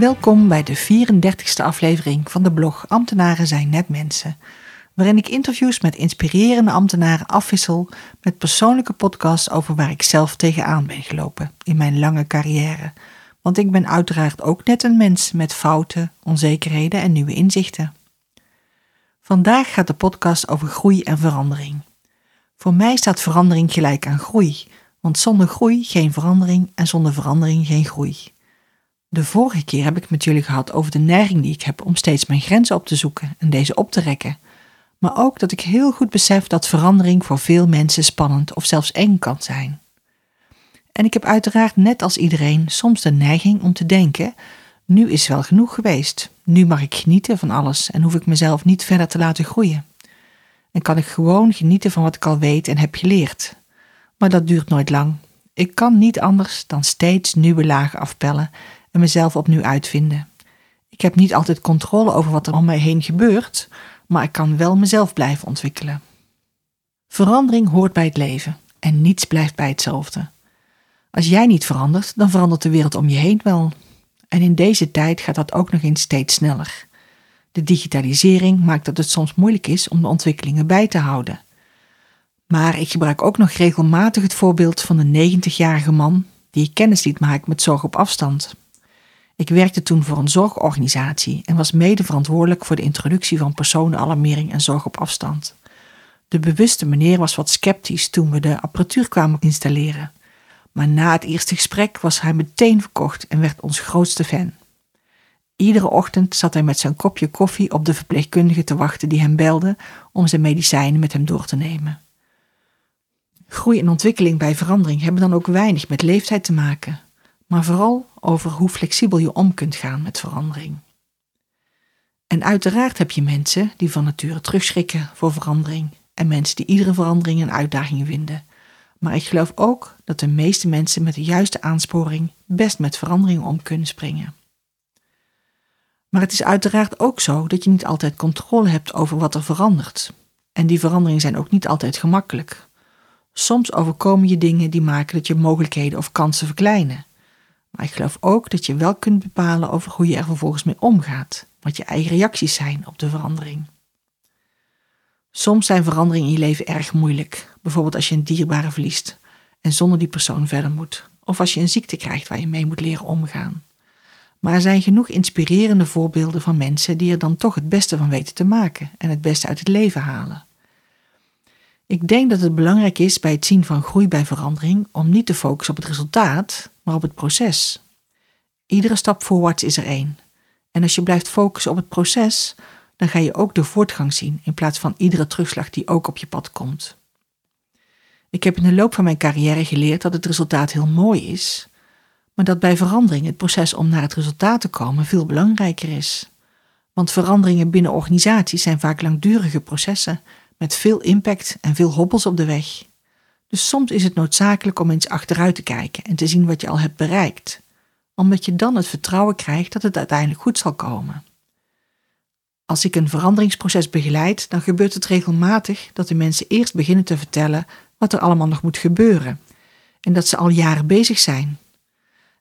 Welkom bij de 34ste aflevering van de blog Ambtenaren zijn net mensen, waarin ik interviews met inspirerende ambtenaren afwissel met persoonlijke podcasts over waar ik zelf tegenaan ben gelopen in mijn lange carrière. Want ik ben uiteraard ook net een mens met fouten, onzekerheden en nieuwe inzichten. Vandaag gaat de podcast over groei en verandering. Voor mij staat verandering gelijk aan groei, want zonder groei geen verandering en zonder verandering geen groei. De vorige keer heb ik met jullie gehad over de neiging die ik heb om steeds mijn grenzen op te zoeken en deze op te rekken. Maar ook dat ik heel goed besef dat verandering voor veel mensen spannend of zelfs eng kan zijn. En ik heb uiteraard net als iedereen soms de neiging om te denken: nu is wel genoeg geweest. Nu mag ik genieten van alles en hoef ik mezelf niet verder te laten groeien. En kan ik gewoon genieten van wat ik al weet en heb geleerd. Maar dat duurt nooit lang. Ik kan niet anders dan steeds nieuwe lagen afpellen en mezelf opnieuw uitvinden. Ik heb niet altijd controle over wat er om mij heen gebeurt, maar ik kan wel mezelf blijven ontwikkelen. Verandering hoort bij het leven en niets blijft bij hetzelfde. Als jij niet verandert, dan verandert de wereld om je heen wel. En in deze tijd gaat dat ook nog eens steeds sneller. De digitalisering maakt dat het soms moeilijk is om de ontwikkelingen bij te houden. Maar ik gebruik ook nog regelmatig het voorbeeld van de 90-jarige man die kennis liet maken met zorg op afstand. Ik werkte toen voor een zorgorganisatie en was mede verantwoordelijk voor de introductie van personenalarmering en zorg op afstand. De bewuste meneer was wat sceptisch toen we de apparatuur kwamen installeren. Maar na het eerste gesprek was hij meteen verkocht en werd ons grootste fan. Iedere ochtend zat hij met zijn kopje koffie op de verpleegkundige te wachten die hem belde om zijn medicijnen met hem door te nemen. Groei en ontwikkeling bij verandering hebben dan ook weinig met leeftijd te maken maar vooral over hoe flexibel je om kunt gaan met verandering. En uiteraard heb je mensen die van nature terugschrikken voor verandering en mensen die iedere verandering een uitdaging vinden. Maar ik geloof ook dat de meeste mensen met de juiste aansporing best met verandering om kunnen springen. Maar het is uiteraard ook zo dat je niet altijd controle hebt over wat er verandert. En die veranderingen zijn ook niet altijd gemakkelijk. Soms overkomen je dingen die maken dat je mogelijkheden of kansen verkleinen. Maar ik geloof ook dat je wel kunt bepalen over hoe je er vervolgens mee omgaat, wat je eigen reacties zijn op de verandering. Soms zijn veranderingen in je leven erg moeilijk, bijvoorbeeld als je een dierbare verliest en zonder die persoon verder moet, of als je een ziekte krijgt waar je mee moet leren omgaan. Maar er zijn genoeg inspirerende voorbeelden van mensen die er dan toch het beste van weten te maken en het beste uit het leven halen. Ik denk dat het belangrijk is bij het zien van groei bij verandering om niet te focussen op het resultaat, maar op het proces. Iedere stap voorwaarts is er één. En als je blijft focussen op het proces, dan ga je ook de voortgang zien in plaats van iedere terugslag die ook op je pad komt. Ik heb in de loop van mijn carrière geleerd dat het resultaat heel mooi is, maar dat bij verandering het proces om naar het resultaat te komen veel belangrijker is. Want veranderingen binnen organisaties zijn vaak langdurige processen met veel impact en veel hobbels op de weg. Dus soms is het noodzakelijk om eens achteruit te kijken en te zien wat je al hebt bereikt, omdat je dan het vertrouwen krijgt dat het uiteindelijk goed zal komen. Als ik een veranderingsproces begeleid, dan gebeurt het regelmatig dat de mensen eerst beginnen te vertellen wat er allemaal nog moet gebeuren en dat ze al jaren bezig zijn.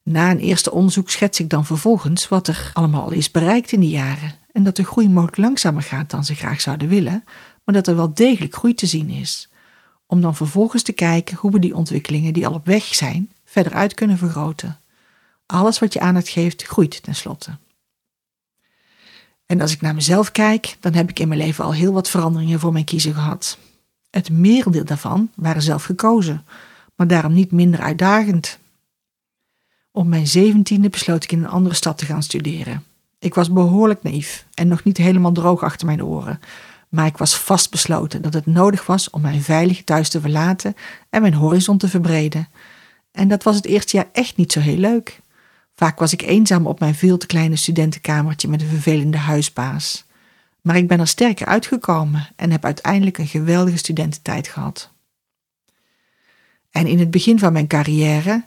Na een eerste onderzoek schets ik dan vervolgens wat er allemaal al is bereikt in die jaren en dat de groei mogelijk langzamer gaat dan ze graag zouden willen, maar dat er wel degelijk groei te zien is. Om dan vervolgens te kijken hoe we die ontwikkelingen die al op weg zijn, verder uit kunnen vergroten. Alles wat je aan het geeft, groeit tenslotte. En als ik naar mezelf kijk, dan heb ik in mijn leven al heel wat veranderingen voor mijn kiezen gehad. Het merendeel daarvan waren zelf gekozen, maar daarom niet minder uitdagend. Op mijn zeventiende besloot ik in een andere stad te gaan studeren. Ik was behoorlijk naïef en nog niet helemaal droog achter mijn oren, Maar ik was vastbesloten dat het nodig was om mijn veilige thuis te verlaten en mijn horizon te verbreden. En dat was het eerste jaar echt niet zo heel leuk. Vaak was ik eenzaam op mijn veel te kleine studentenkamertje met een vervelende huisbaas. Maar ik ben er sterker uitgekomen en heb uiteindelijk een geweldige studententijd gehad. En in het begin van mijn carrière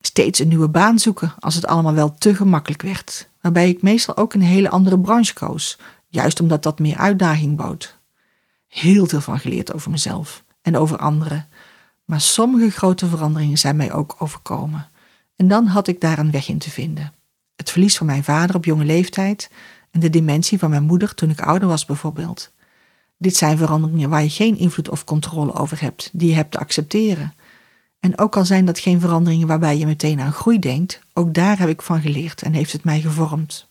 steeds een nieuwe baan zoeken als het allemaal wel te gemakkelijk werd, waarbij ik meestal ook een hele andere branche koos, juist omdat dat meer uitdaging bood. Heel veel van geleerd over mezelf en over anderen, maar sommige grote veranderingen zijn mij ook overkomen. En dan had ik daar een weg in te vinden. Het verlies van mijn vader op jonge leeftijd en de dementie van mijn moeder toen ik ouder was bijvoorbeeld. Dit zijn veranderingen waar je geen invloed of controle over hebt, die je hebt te accepteren. En ook al zijn dat geen veranderingen waarbij je meteen aan groei denkt, ook daar heb ik van geleerd en heeft het mij gevormd.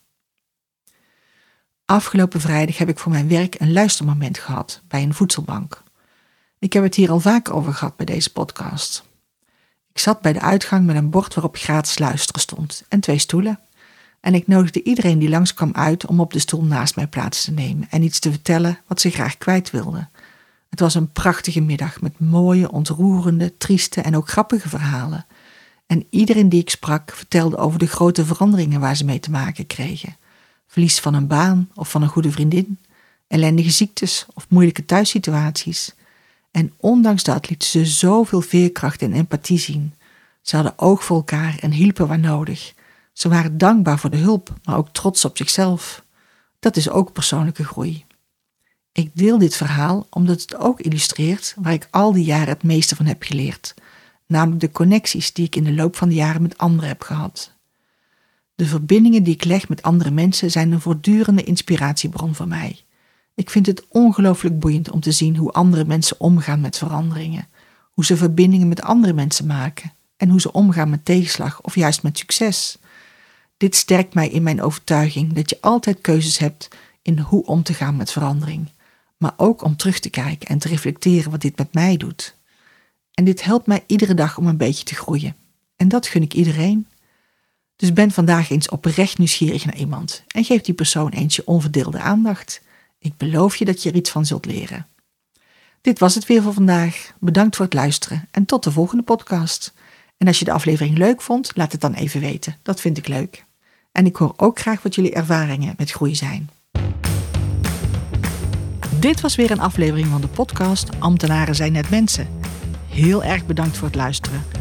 Afgelopen vrijdag heb ik voor mijn werk een luistermoment gehad bij een voedselbank. Ik heb het hier al vaak over gehad bij deze podcast. Ik zat bij de uitgang met een bord waarop gratis luisteren stond en twee stoelen. En ik nodigde iedereen die langskwam uit om op de stoel naast mij plaats te nemen en iets te vertellen wat ze graag kwijt wilden. Het was een prachtige middag met mooie, ontroerende, trieste en ook grappige verhalen. En iedereen die ik sprak vertelde over de grote veranderingen waar ze mee te maken kregen. Verlies van een baan of van een goede vriendin, ellendige ziektes of moeilijke thuissituaties. En ondanks dat lieten ze zoveel veerkracht en empathie zien. Ze hadden oog voor elkaar en hielpen waar nodig. Ze waren dankbaar voor de hulp, maar ook trots op zichzelf. Dat is ook persoonlijke groei. Ik deel dit verhaal omdat het ook illustreert waar ik al die jaren het meeste van heb geleerd, namelijk de connecties die ik in de loop van de jaren met anderen heb gehad. De verbindingen die ik leg met andere mensen zijn een voortdurende inspiratiebron voor mij. Ik vind het ongelooflijk boeiend om te zien hoe andere mensen omgaan met veranderingen, hoe ze verbindingen met andere mensen maken en hoe ze omgaan met tegenslag of juist met succes. Dit sterkt mij in mijn overtuiging dat je altijd keuzes hebt in hoe om te gaan met verandering, maar ook om terug te kijken en te reflecteren wat dit met mij doet. En dit helpt mij iedere dag om een beetje te groeien. En dat gun ik iedereen. Dus ben vandaag eens oprecht nieuwsgierig naar iemand en geef die persoon eens je onverdeelde aandacht. Ik beloof je dat je er iets van zult leren. Dit was het weer voor vandaag. Bedankt voor het luisteren en tot de volgende podcast. En als je de aflevering leuk vond, laat het dan even weten. Dat vind ik leuk. En ik hoor ook graag wat jullie ervaringen met groei zijn. Dit was weer een aflevering van de podcast Ambtenaren zijn net mensen. Heel erg bedankt voor het luisteren.